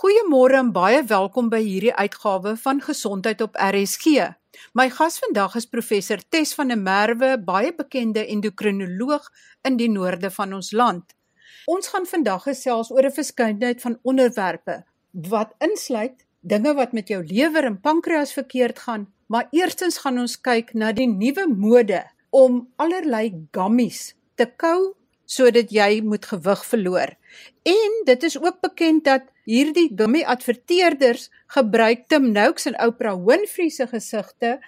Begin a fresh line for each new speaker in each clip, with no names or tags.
Goeiemôre en baie welkom by hierdie uitgawe van Gesondheid op RSG. My gas vandag is professor Tes van der Merwe, baie bekende endokrinoloog in die noorde van ons land. Ons gaan vandag gesels oor 'n verskeidenheid van onderwerpe wat insluit dinge wat met jou lewer en pankreas verkeerd gaan, maar eerstens gaan ons kyk na die nuwe mode om allerlei gummies te kou sodat jy moet gewig verloor. En dit is ook bekend dat hierdie gummy adverteerders gebruik Tim Noakes en Oprah Winfrey se gesigte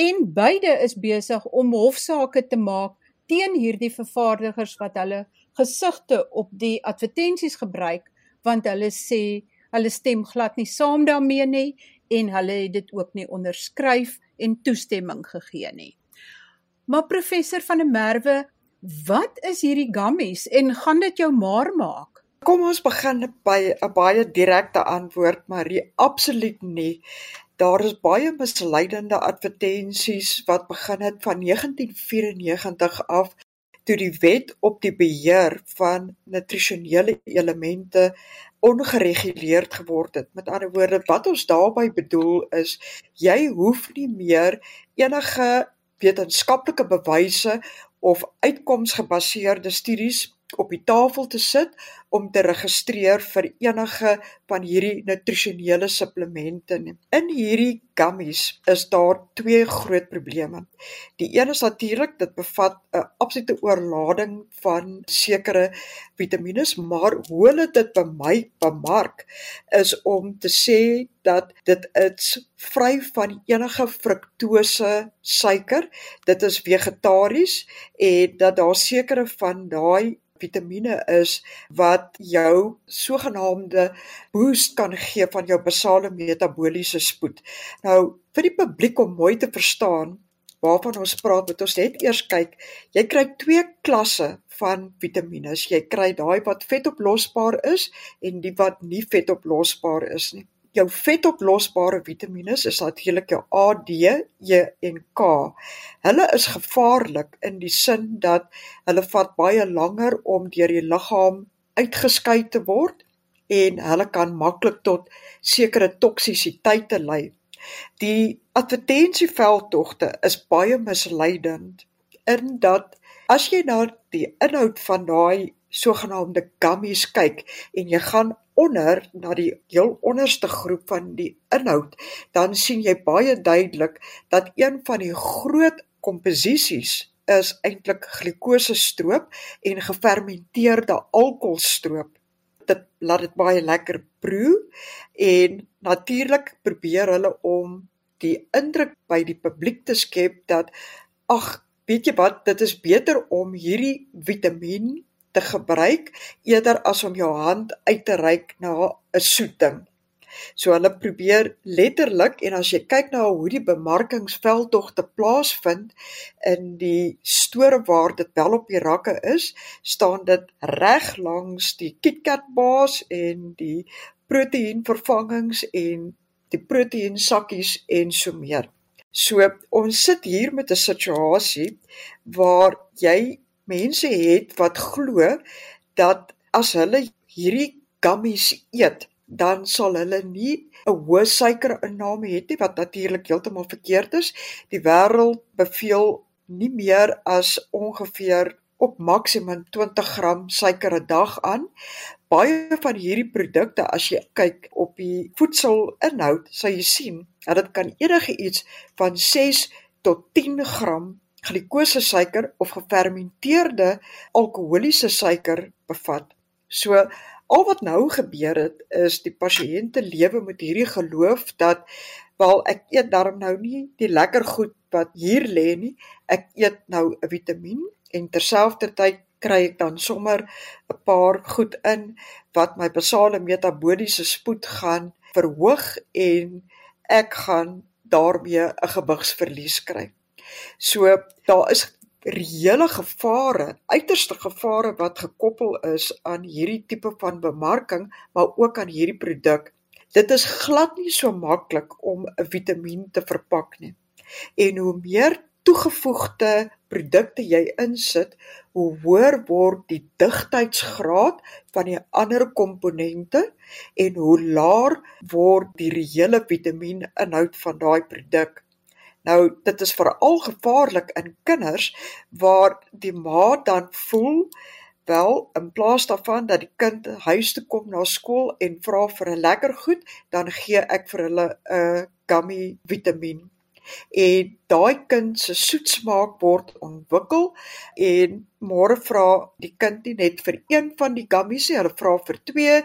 en beide is besig om hofsaake te maak teen hierdie vervaardigers wat hulle gesigte op die advertensies gebruik want hulle sê hulle stem glad nie saam daarmee nie en hulle het dit ook nie onderskryf en toestemming gegee nie. Maar professor van der Merwe, wat is hierdie gummies en gaan dit jou maar maak?
Kom ons begin by 'n baie direkte antwoord, Marie, absoluut nie. Daar is baie misleidende advertensies wat begin het van 1994 af toe die wet op die beheer van nutrisionele elemente ongereguleerd geword het. Met ander woorde, wat ons daarmee bedoel is, jy hoef nie meer enige wetenskaplike bewyse of uitkomsgebaseerde studies op die tafel te sit om te registreer vir enige van hierdie nutrisionele supplemente. In hierdie gummies is daar twee groot probleme. Die een is natuurlik dit bevat 'n absolute oorlading van sekere vitamiene, maar hoe hulle dit by my bemark is om te sê dat dit is vry van enige fruktose suiker. Dit is vegetaries en dat daar sekere van daai vitamiene is wat jou sogenaamde boost kan gee van jou basale metabooliese spoed. Nou vir die publiek om mooi te verstaan waarvan ons praat, moet ons net eers kyk. Jy kry twee klasse van vitamiene. Jy kry daai wat vetoplosbaar is en die wat nie vetoplosbaar is nie jou vetoplosbare vitamiene is natuurlik jou A, D, E en K. Hulle is gevaarlik in die sin dat hulle vat baie langer om deur die liggaam uitgeskei te word en hulle kan maklik tot sekere toksisiteite lei. Die advertensieveldtogte is baie misleidend in dat as jy na die inhoud van daai sogenaamde gummies kyk en jy gaan onder na die heel onderste groep van die inhoud, dan sien jy baie duidelik dat een van die groot komposisies is eintlik glikosestroop en gefermenteerde alkoholstroop. Dit laat dit baie lekker proe en natuurlik probeer hulle om die indruk by die publiek te skep dat ag, weet jy wat, dit is beter om hierdie vitamien te gebruik eerder as om jou hand uit te reik na 'n soeting. So hulle probeer letterlik en as jy kyk na hoe die bemarkingsveldtogte plaasvind in die store waar dit wel op die rakke is, staan dit reg langs die KitKat baas en die proteïenvervangings en die proteïensakkies en so meer. So ons sit hier met 'n situasie waar jy mense het wat glo dat as hulle hierdie gummies eet, dan sal hulle nie 'n hoë suikerinname hê nie wat natuurlik heeltemal verkeerd is. Die wêreld beveel nie meer as ongeveer op maksimum 20 gram suiker 'n dag aan. Baie van hierdie produkte as jy kyk op die voedselinhoud, sal jy sien dat dit kan enige iets van 6 tot 10 gram glikose suiker of gefermenteerde alkoholiese suiker bevat. So al wat nou gebeur het is die pasiënte lewe met hierdie geloof dat wel ek eet darm nou nie die lekker goed wat hier lê nie, ek eet nou 'n vitamien en terselfdertyd kry ek dan sommer 'n paar goed in wat my basale metabooliese spoed gaan verhoog en ek gaan daarmee 'n gewigsverlies kry. So daar is reële gevare, uiterste gevare wat gekoppel is aan hierdie tipe van bemarking, maar ook aan hierdie produk. Dit is glad nie so maklik om 'n vitamien te verpak nie. En hoe meer toegevoegde produkte jy insit, hoe hoër word die digtheidsgraad van die ander komponente en hoe laer word die reële vitamieninhoud van daai produk. Nou dit is veral gevaarlik in kinders waar die ma dan voel wel in plaas daarvan dat die kind huis toe kom na skool en vra vir 'n lekker goed, dan gee ek vir hulle 'n gummy vitamien. En daai kind se soetsmaak word ontwikkel en môre vra die kind nie net vir een van die gummies nie, hulle vra vir twee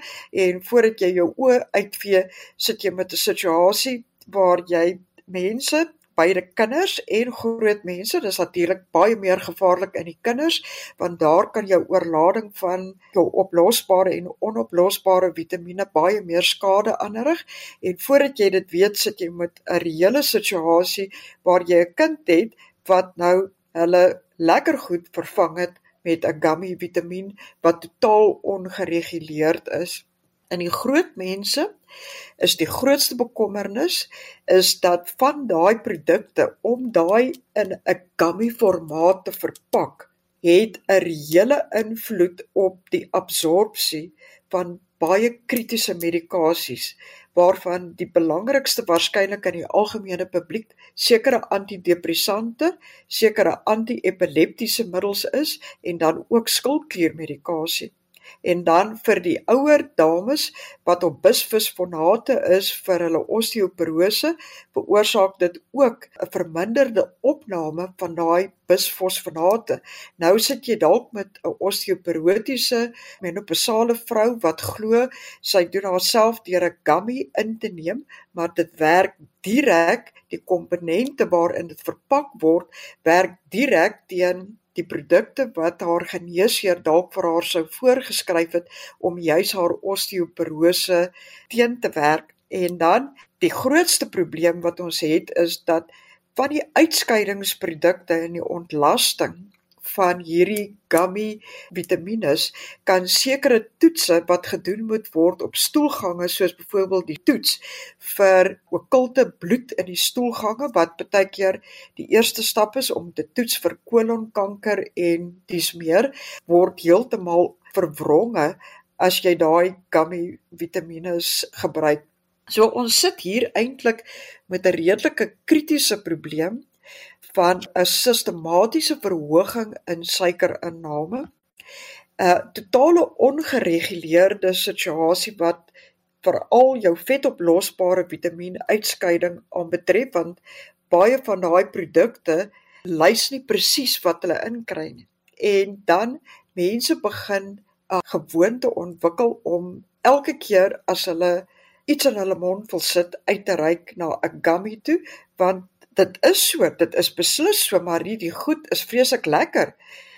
en voordat jy jou oë uitvee, sit jy met 'n situasie waar jy mense beide kinders en groot mense. Dis natuurlik baie meer gevaarlik in die kinders want daar kan jou oorlading van jou oplosbare en onoplosbare vitamiene baie meer skade aanrig en voordat jy dit weet sit jy met 'n reële situasie waar jy 'n kind het wat nou hulle lekker goed vervang het met 'n gummy vitamien wat totaal ongereguleerd is. In die groot mense is die grootste bekommernis is dat van daai produkte om daai in 'n gummy formaat te verpak, het 'n reële invloed op die absorpsie van baie kritiese medikasies waarvan die belangrikste waarskynlik aan die algemene publiek sekere antidepressante, sekere antiepileptiese middels is en dan ook skildkliermedikasie en dan vir die ouer dames wat op bisfosfonate is vir hulle osteoporose veroorsaak dit ook 'n verminderde opname van daai bisfosfonate. Nou sit jy dalk met 'n osteoporotiese menopausale vrou wat glo sy doen haarself deur 'n gummy in te neem, maar dit werk direk die komponente waarin dit verpak word werk direk teen die produkte wat haar geneesheer dalk vir haar sou voorgeskryf het om juis haar osteoporose teen te werk. En dan die grootste probleem wat ons het is dat van die uitskeidingsprodukte in die ontlasting van hierdie gummy vitamiene kan sekere toetse wat gedoen moet word op stoelgange soos byvoorbeeld die toets vir okkulte bloed in die stoelgange wat baie keer die eerste stap is om te toets vir kolonkanker en dis meer word heeltemal verwronge as jy daai gummy vitamiene gebruik. So ons sit hier eintlik met 'n redelike kritiese probleem van 'n sistematiese verhoging in suikerinname, 'n totale ongereguleerde situasie wat veral jou vetoplosbare vitamienuitskeiding aanbetref want baie van daai produkte lys nie presies wat hulle inkry nie. En dan mense begin 'n gewoonte ontwikkel om elke keer as hulle iets in hulle mond wil sit uit te reik na 'n gummy toe want dit is so, dit is beslis so, maar hierdie goed is vreeslik lekker.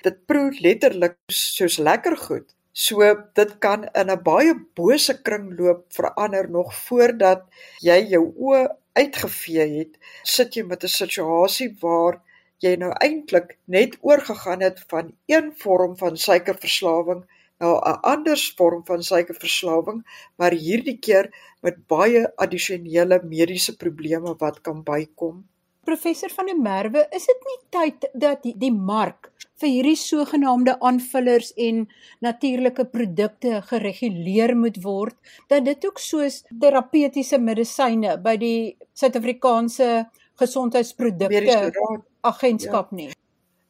Dit proe letterlik soos lekker goed. So dit kan in 'n baie bose kringloop verander nog voordat jy jou oë uitgevee het, sit jy met 'n situasie waar jy nou eintlik net oorgegaan het van een vorm van suikerverslawing na 'n ander vorm van suikerverslawing, maar hierdie keer met baie addisionele mediese probleme wat kan bykom.
Professor van der Merwe, is dit nie tyd dat die, die mark vir hierdie sogenaamde aanvullers en natuurlike produkte gereguleer moet word, dat dit ook soos terapeutiese medisyne by die Suid-Afrikaanse gesondheidsprodukte agentskap ja. nie?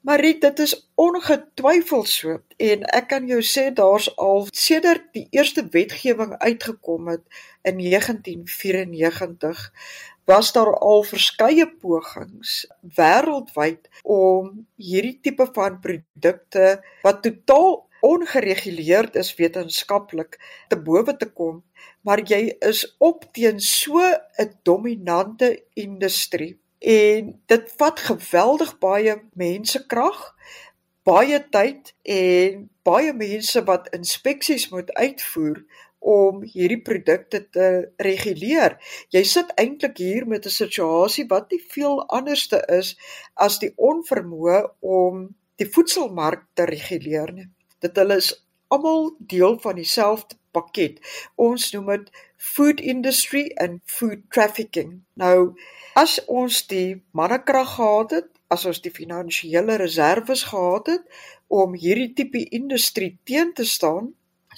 Marie, dit is ongetwyfeld so en ek kan jou sê daar's al sedert die eerste wetgewing uitgekom het in 1994 was daar al verskeie pogings wêreldwyd om hierdie tipe van produkte wat totaal ongereguleerd is wetenskaplik te bowe te kom. Maar jy is op teen so 'n dominante industrie en dit vat geweldig baie mensekrag baie tyd en baie mense wat inspeksies moet uitvoer om hierdie produkte te reguleer. Jy sit eintlik hier met 'n situasie wat nie veel anderste is as die onvermoë om die voedselmark te reguleer nie. Dit hulle is almal deel van dieselfde pakket. Ons noem dit food industry and food trafficking. Nou, as ons die mannekrag gehad het as ons die finansiële reserves gehad het om hierdie tipe industrie teen te staan,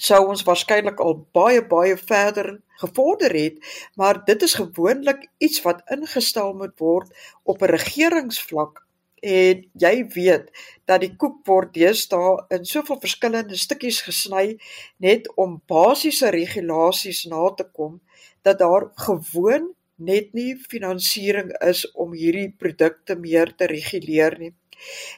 sou ons waarskynlik al baie baie verder gevorder het, maar dit is gewoonlik iets wat ingestel moet word op 'n regeringsvlak en jy weet dat die koek word deesdae in soveel verskillende stukkies gesny net om basiese regulasies na te kom dat daar gewoon net nie finansiering is om hierdie produkte meer te reguleer nie.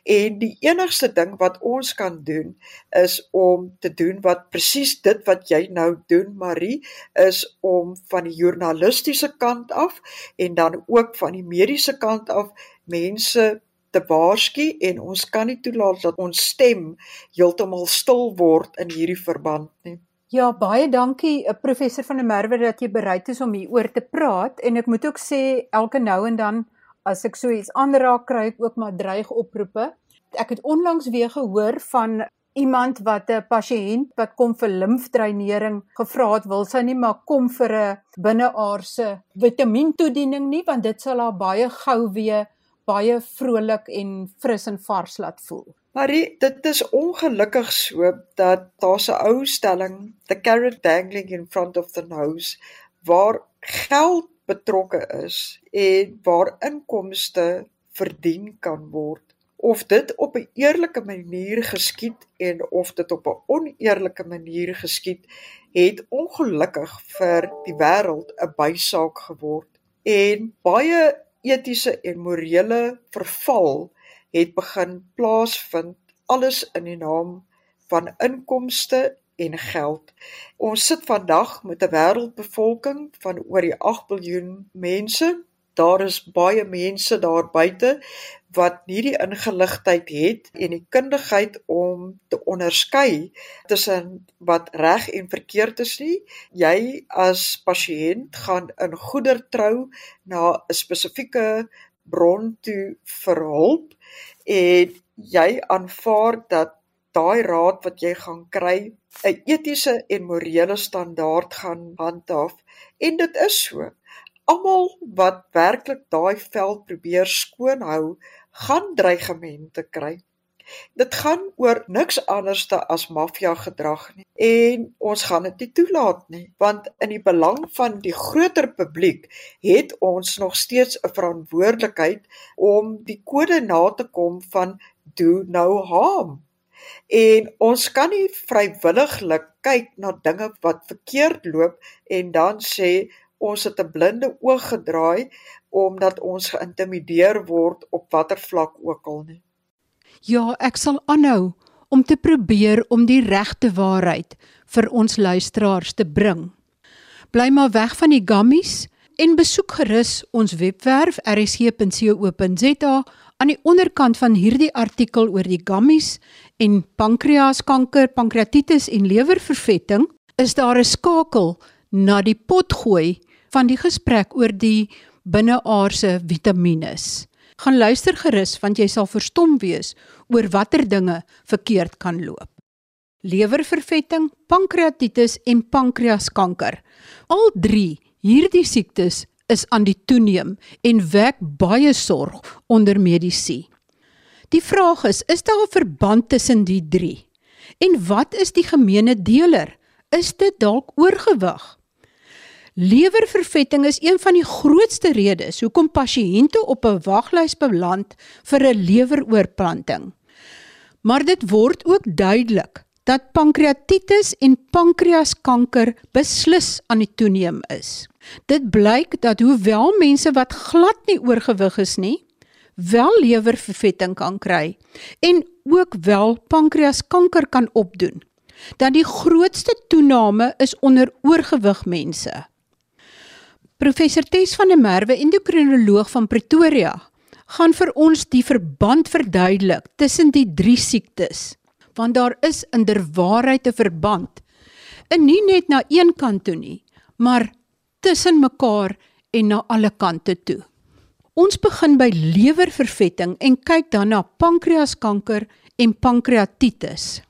En die enigste ding wat ons kan doen is om te doen wat presies dit wat jy nou doen Marie is om van die journalistiese kant af en dan ook van die mediese kant af mense te waarsku en ons kan nie toelaat dat ons stem heeltemal stil word in hierdie verband nie.
Ja, baie dankie eh, professor van der Merwe dat jy bereid is om hieroor te praat en ek moet ook sê elke nou en dan as ek so iets aanraak kry ek ook maar dreig oproepe. Ek het onlangs weer gehoor van iemand wat 'n pasiënt wat kom vir limfdreinering gevra het wil sy nie maar kom vir 'n binneaardse vitamientoediening nie want dit sal haar baie gou weer baie vrolik en fris en vars laat voel.
Marie, dit is ongelukkig so dat daar 'n ou stelling, the carrot dangling in front of the nose, waar geld betrokke is en waar inkomste verdien kan word. Of dit op 'n eerlike manier geskied en of dit op 'n oneerlike manier geskied, het ongelukkig vir die wêreld 'n bysaak geword. En baie etiese en morele verval het begin plaasvind alles in die naam van inkomste en geld. Ons sit vandag met 'n wêreldbevolking van oor die 8 miljard mense. Daar is baie mense daar buite wat nie die ingeligtheid het en die kundigheid om te onderskei tussen wat reg en verkeerd is nie. Jy as pasiënt gaan in goeder trou na 'n spesifieke bron toe vir hulp en jy aanvaar dat daai raad wat jy gaan kry 'n etiese en morele standaard gaan handhaaf en dit is so. Almal wat werklik daai veld probeer skoon hou, gaan dreigemente kry. Dit gaan oor niks anderste as maffia gedrag nie en ons gaan dit nie toelaat nie want in die belang van die groter publiek het ons nog steeds 'n verantwoordelikheid om die kode na te kom van do no harm. En ons kan nie vrywilliglik kyk na dinge wat verkeerd loop en dan sê ons het 'n blinde oog gedraai omdat ons geïntimideer word op watter vlak ook al nie.
Ja, ek sal aanhou om te probeer om die regte waarheid vir ons luisteraars te bring. Bly maar weg van die gammies en besoek gerus ons webwerf rsg.co.za aan die onderkant van hierdie artikel oor die gammies en pankreaskanker, pankreatitis en lewervervetting is daar 'n skakel na die potgooi van die gesprek oor die binneaardse vitamiene. Gaan luister gerus want jy sal verstom wees oor watter dinge verkeerd kan loop. Lewervervetting, pankreatitis en pankreaskanker. Al 3 hierdie siektes is aan die toeneem en wek baie sorg onder medisy. Die vraag is, is daar 'n verband tussen die 3? En wat is die gemeene deler? Is dit dalk oorgewig? Lewervervetting is een van die grootste redes hoekom pasiënte op 'n waglys beland vir 'n leweroorplanting. Maar dit word ook duidelik dat pankreatitis en pankreaskanker beslis aan die toeneem is. Dit blyk dat hoewel mense wat glad nie oorgewig is nie, wel lewervervetting kan kry en ook wel pankreaskanker kan opdoen, dat die grootste toename is onder oorgewig mense. Professor Tes van der Merwe, endokrinoloog van Pretoria, gaan vir ons die verband verduidelik tussen die drie siektes. Want daar is inderwaarheid 'n verband. En nie net na een kant toe nie, maar tussen mekaar en na alle kante toe. Ons begin by lewervervetting en kyk dan na pankreaskanker en pankreatitis.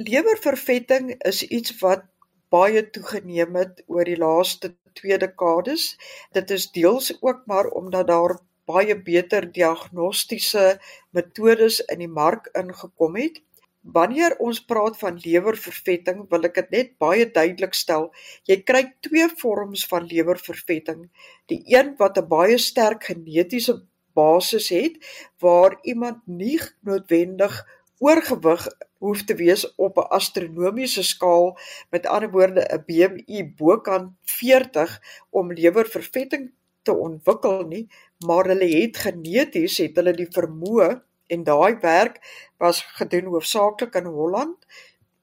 Lewervervetting is iets wat baie toegeneem het oor die laaste twee dekades. Dit is deels ook maar omdat daar baie beter diagnostiese metodes in die mark ingekom het. Wanneer ons praat van lewervervetting, wil ek dit net baie duidelik stel. Jy kry twee vorms van lewervervetting. Die een wat 'n baie sterk genetiese basis het waar iemand nie noodwendig oorgewig hoef te wees op 'n astronomiese skaal met ander woorde 'n BMI bokant 40 om lewervervetting te ontwikkel nie maar hulle het geneties het hulle die vermoë en daai werk was gedoen hoofsaaklik in Holland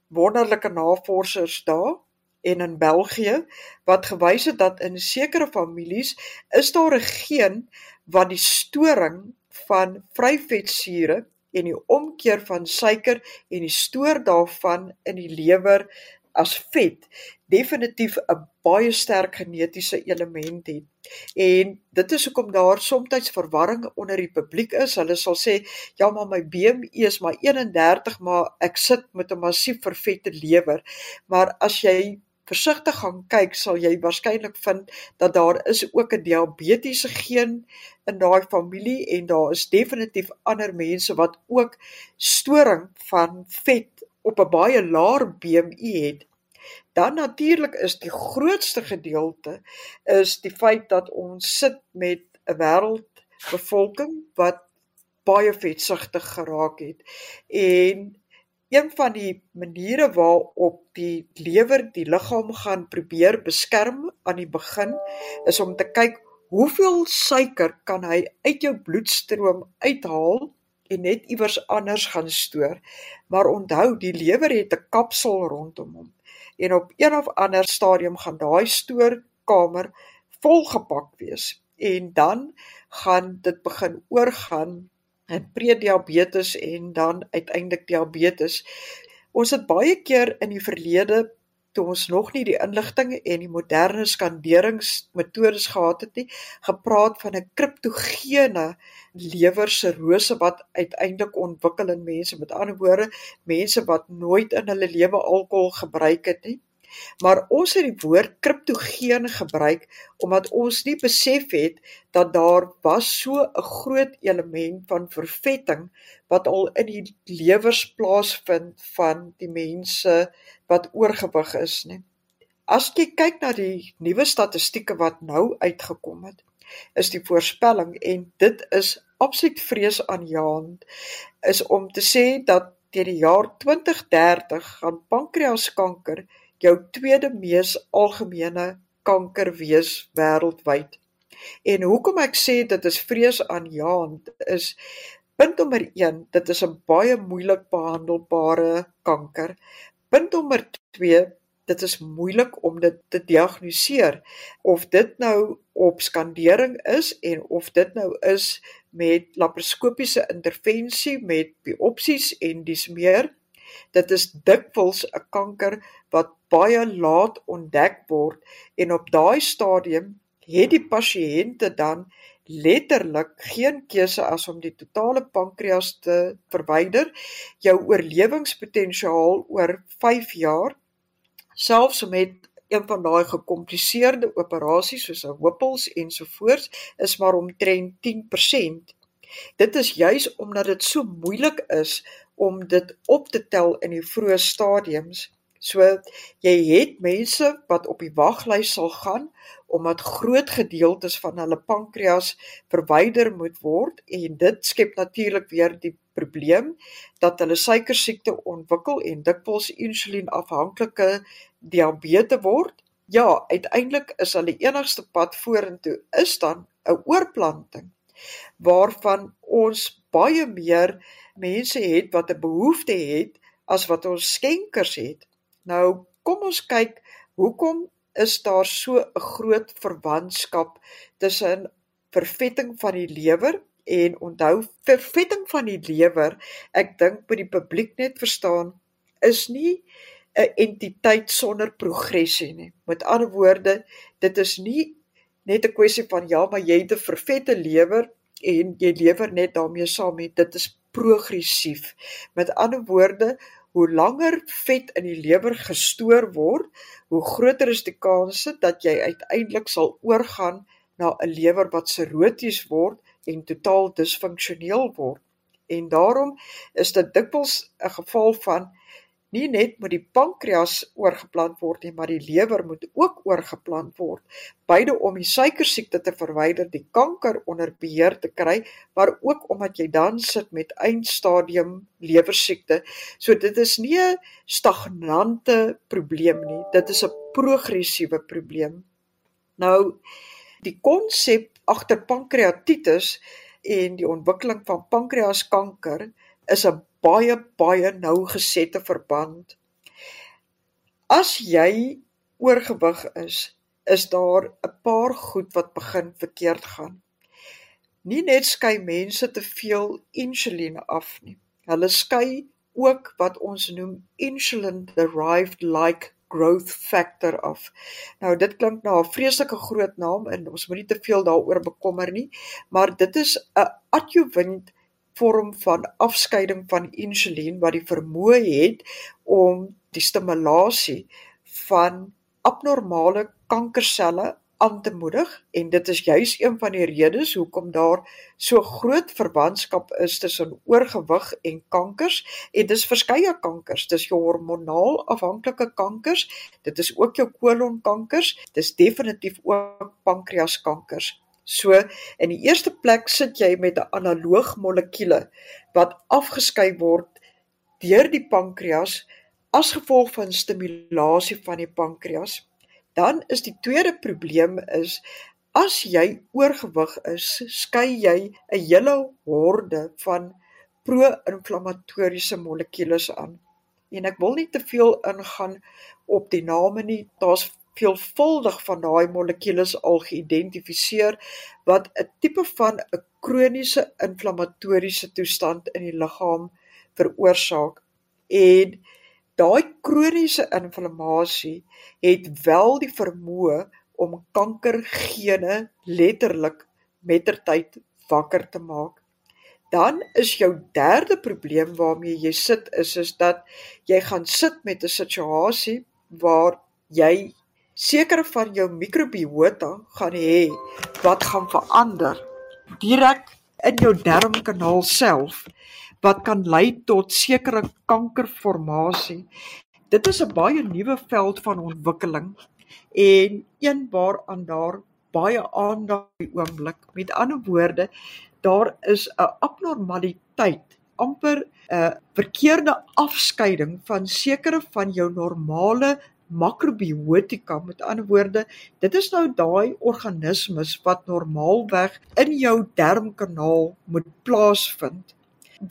wonderlike navorsers daar en in België wat gewys het dat in sekere families is daar 'n geen wat die storing van vryvetsure en die omkeer van suiker en die stoor daarvan in die lewer as vet definitief 'n baie sterk genetiese element het. En dit is hoekom daar soms verwarring onder die publiek is. Hulle sal sê, "Ja, maar my BMI is maar 31, maar ek sit met 'n massief vervette lewer." Maar as jy versigtig gaan kyk, sal jy waarskynlik vind dat daar is ook 'n diabetiese geen in daai familie en daar is definitief ander mense wat ook storing van vet op 'n baie laer BMI het. Dan natuurlik is die grootste gedeelte is die feit dat ons sit met 'n wêreldbevolking wat baie vetsugtig geraak het en een van die maniere waarop die lewer die liggaam gaan probeer beskerm aan die begin is om te kyk hoeveel suiker kan hy uit jou bloedstroom uithaal en net iewers anders gaan stoor. Maar onthou, die lewer het 'n kapsel rondom hom en op een of ander stadium gaan daai stoorkamer volgepak wees en dan gaan dit begin oorgaan en prediabetes en dan uiteindelik diabetes. Ons het baie keer in die verlede toe ons nog nie die inligting en die moderne skanderingsmetodes gehad het nie, gepraat van 'n kriptogene lewersirose wat uiteindelik ontwikkel in mense. Met ander woorde, mense wat nooit in hulle lewe alkohol gebruik het nie. Maar ons het die woord kriptogeen gebruik omdat ons nie besef het dat daar was so 'n groot element van vervetting wat al in die lewers plaasvind van die mense wat oorgewig is, nie. As jy kyk na die nuwe statistieke wat nou uitgekom het, is die voorspelling en dit is absoluut vreesaanjaend is om te sê dat teen die jaar 2030 gaan pankreaskanker jou tweede mees algemene kanker wees wêreldwyd. En hoekom ek sê dit is vreesaanjaend is punt nommer 1, dit is 'n baie moeilik behandelbare kanker. Punt nommer 2, dit is moeilik om dit te diagnoseer of dit nou op skandering is en of dit nou is met laparoskopiese intervensie met biopsies en dis meer Dit is dikwels 'n kanker wat baie laat ontdek word en op daai stadium het die pasiënte dan letterlik geen keuse as om die totale pankreas te verwyder. Jou oorlewingspotensiaal oor 5 jaar selfs met een van daai gekompliseerde operasies soos 'n hoepels ensovoorts is maar omtrent 10%. Dit is juis omdat dit so moeilik is om dit op te tel in die vroeë stadiums. So jy het mense wat op die waglys sal gaan omdat groot gedeeltes van hulle pankreas verwyder moet word en dit skep natuurlik weer die probleem dat hulle suikersiekte ontwikkel en dikwels insulienafhanklike diabetes word. Ja, uiteindelik is hulle enigste pad vorentoe is dan 'n oorplanting waarvan ons baie meer mense het wat 'n behoefte het as wat ons skenkers het. Nou kom ons kyk hoekom is daar so 'n groot verwantskap tussen vervetting van die lewer en onthou vervetting van die lewer ek dink moet die publiek net verstaan is nie 'n entiteit sonder progressie nie. Met ander woorde, dit is nie net 'n kwessie van ja, maar jy het 'n vervette lewer en jy lewer net daarmee saam met dit is progressief. Met ander woorde, hoe langer vet in die lewer gestoor word, hoe groter is die kanse dat jy uiteindelik sal oorgaan na 'n lewer wat siroties word en totaal disfunksioneel word. En daarom is dit dikwels 'n geval van nie net moet die pankreas oorgeplant word nie, maar die lewer moet ook oorgeplant word, beide om die suikersiekte te verwyder, die kanker onder beheer te kry, maar ook omdat jy dan sit met eindstadium lewersiekte. So dit is nie 'n stagnante probleem nie, dit is 'n progressiewe probleem. Nou die konsep agter pankreatitis en die ontwikkeling van pankreaskanker is 'n baie baie nou gesette verband. As jy oorgewig is, is daar 'n paar goed wat begin verkeerd gaan. Nie net skei mense te veel insulien af nie. Hulle skei ook wat ons noem insulin derived like growth factor af. Nou dit klink na 'n vreeslike groot naam en ons moenie te veel daaroor bekommer nie, maar dit is 'n adjuvant vorm van afskeiding van insulien wat die vermoë het om die stimulasie van abnormale kankerselle aan te moedig. En dit is juis een van die redes hoekom daar so groot verwantskap is tussen oorgewig en kankers. En dis verskeie kankers. Dis jou hormonaal afhanklike kankers. Dit is ook jou kolonkankers. Dis definitief ook pankreaskankers So in die eerste plek sit jy met 'n analoog molekuule wat afgeskei word deur die pankreas as gevolg van stimulasie van die pankreas. Dan is die tweede probleem is as jy oorgewig is, skei jy 'n hele horde van pro-inflammatoriese molekules aan. En ek wil nie te veel ingaan op die name nie. Daar's veelvuldig van daai molekules al geïdentifiseer wat 'n tipe van 'n kroniese inflammatoriese toestand in die liggaam veroorsaak. En daai kroniese inflammasie het wel die vermoë om kankergene letterlik mettertyd wakker te maak. Dan is jou derde probleem waarmee jy sit is is dat jy gaan sit met 'n situasie waar jy sekere van jou mikrobiota gaan hê wat gaan verander direk in jou darmkanaal self wat kan lei tot sekere kankerformasie. Dit is 'n baie nuwe veld van ontwikkeling en een waaraan daar baie aandag die oomblik. Met ander woorde, daar is 'n abnormaliteit, amper 'n verkeerde afskeiding van sekere van jou normale makrobiotika met ander woorde dit is nou daai organismes wat normaalweg in jou darmkanaal moet plaasvind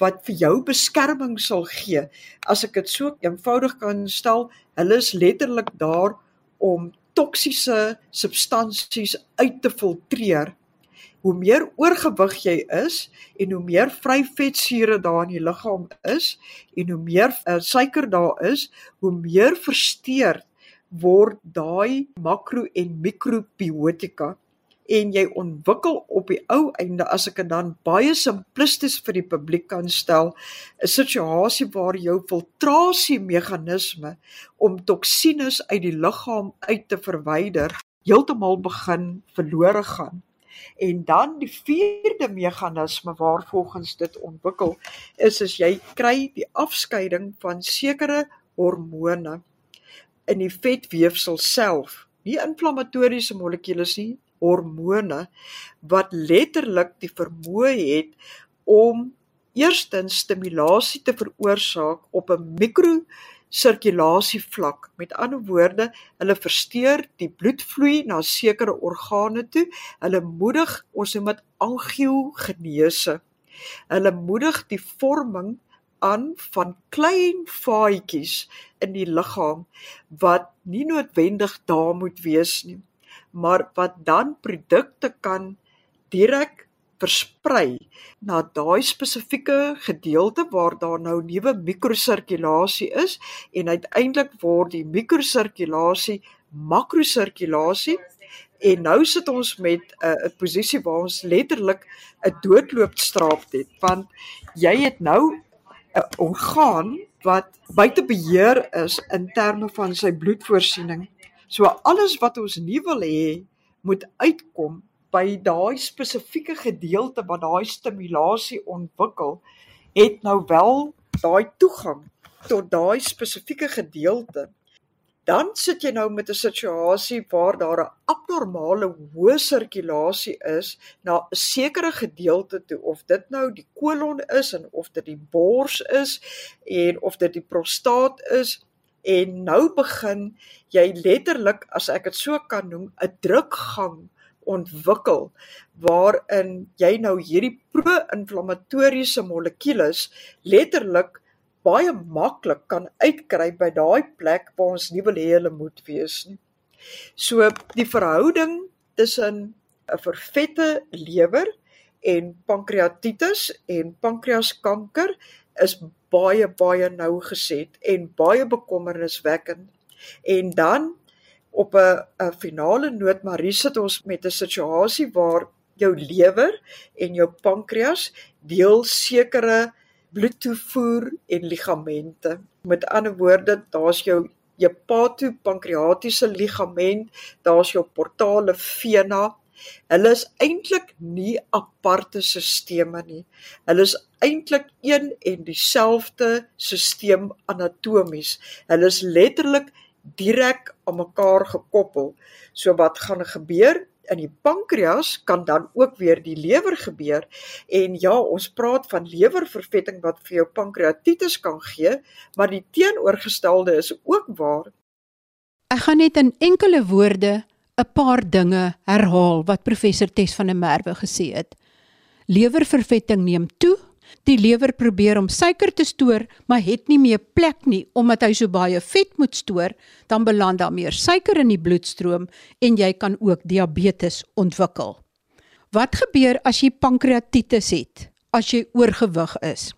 wat vir jou beskerming sal gee. As ek dit so eenvoudig kan stel hulle is letterlik daar om toksiese substansies uit te filtreer hoe meer oorgewig jy is en hoe meer vry vetsure daar in die liggaam is en hoe meer uh, suiker daar is, hoe meer versteur word daai makro en mikrobiotika. En jy ontwikkel op die ou einde as ek dit dan baie simplisties vir die publiek kan stel 'n situasie waar jou filtrasie meganisme om toksines uit die liggaam uit te verwyder heeltemal begin verlore gaan en dan die vierde meganisme waar volgens dit ontwikkel is as jy kry die afskeiding van sekere hormone in die vetweefsel self. Nie inflammatoriese molekules nie, hormone wat letterlik die vermoë het om eerstens stimulasie te veroorsaak op 'n mikro sirkulasievlak. Met ander woorde, hulle versteur die bloedvloei na sekere organe toe. Hulle moedig ons noem dit angiogenese. Hulle moedig die vorming aan van klein vaatjies in die liggaam wat nie noodwendig daar moet wees nie, maar wat dan produkte kan direk versprei na daai spesifieke gedeelte waar daar nou nuwe mikrosirkulasie is en uiteindelik word die mikrosirkulasie makrosirkulasie en nou sit ons met uh, 'n posisie waar ons letterlik 'n doodloopstraat het want jy het nou 'n orgaan wat buite beheer is in terme van sy bloedvoorsiening. So alles wat ons nie wil hê moet uitkom by daai spesifieke gedeelte wat daai stimulasie ontwikkel, het nou wel daai toegang tot daai spesifieke gedeelte. Dan sit jy nou met 'n situasie waar daar 'n abnormale hoë sirkulasie is na 'n sekere gedeelte toe of dit nou die kolon is en of dit die bors is en of dit die prostaat is. En nou begin jy letterlik as ek dit so kan noem 'n drukgang ontwikkel waarin jy nou hierdie pro-inflammatoriese molekules letterlik baie maklik kan uitkry by daai plek waar ons nie wil hê hulle moet wees nie. So die verhouding tussen 'n vervette lewer en pankreatitis en pankreaskanker is baie baie nou geset en baie bekommerniswekkend. En dan op 'n finale noot maar hier sit ons met 'n situasie waar jou lewer en jou pankreas deel sekere bloedtoevoer en ligamente. Met ander woorde, daar's jou hepatopankreatiese ligament, daar's jou portale vena. Hulle is eintlik nie aparte sisteme nie. Hulle is eintlik een en dieselfde stelsel anatomies. Hulle is letterlik direk aan mekaar gekoppel. So wat gaan gebeur? in die pankreas kan dan ook weer die lewer gebeur en ja ons praat van lewervervetting wat vir jou pankreatitis kan gee maar die teenoorgestelde is ook waar
Ek gaan net in enkele woorde 'n paar dinge herhaal wat professor Tes van der Merwe gesê het Lewervervetting neem toe Die lewer probeer om suiker te stoor, maar het nie meer plek nie omdat hy so baie vet moet stoor, dan beland daar meer suiker in die bloedstroom en jy kan ook diabetes ontwikkel. Wat gebeur as jy pankreatitis het? As jy oorgewig is?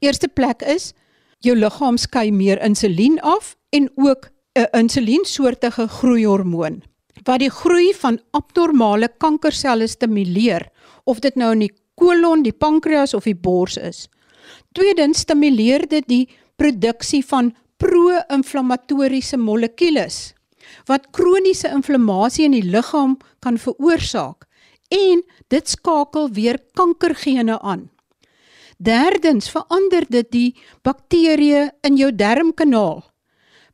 Eerste plek is jou liggaam skei meer insulien af en ook 'n insuliensoortige groeihormoon wat die groei van abnormale kankerselle stimuleer of dit nou in die kolon, die pankreas of die bors is. Tweedens stimuleer dit die produksie van pro-inflammatoriese molekules wat kroniese inflammasie in die liggaam kan veroorsaak en dit skakel weer kankergene aan. Derdens verander dit die bakterieë in jou darmkanaal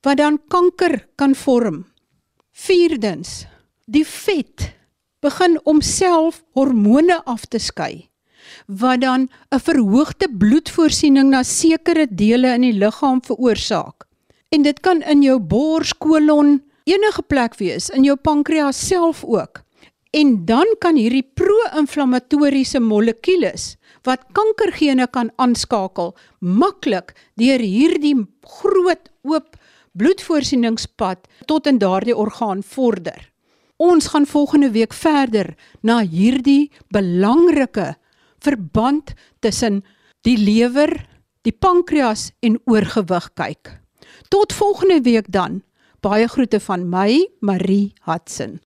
wat dan kanker kan vorm. Vierdens, die vet begin om self hormone af te skei wat dan 'n verhoogde bloedvoorsiening na sekere dele in die liggaam veroorsaak. En dit kan in jou bors, kolon, enige plek wees, in jou pankreas self ook. En dan kan hierdie pro-inflammatoriese molekules wat kankergene kan aanskakel, maklik deur hierdie groot oop bloedvoorsieningspad tot in daardie orgaan vorder. Ons gaan volgende week verder na hierdie belangrike verband tussen die lewer, die pankreas en oorgewig kyk. Tot volgende week dan. Baie groete van my, Marie Hudson.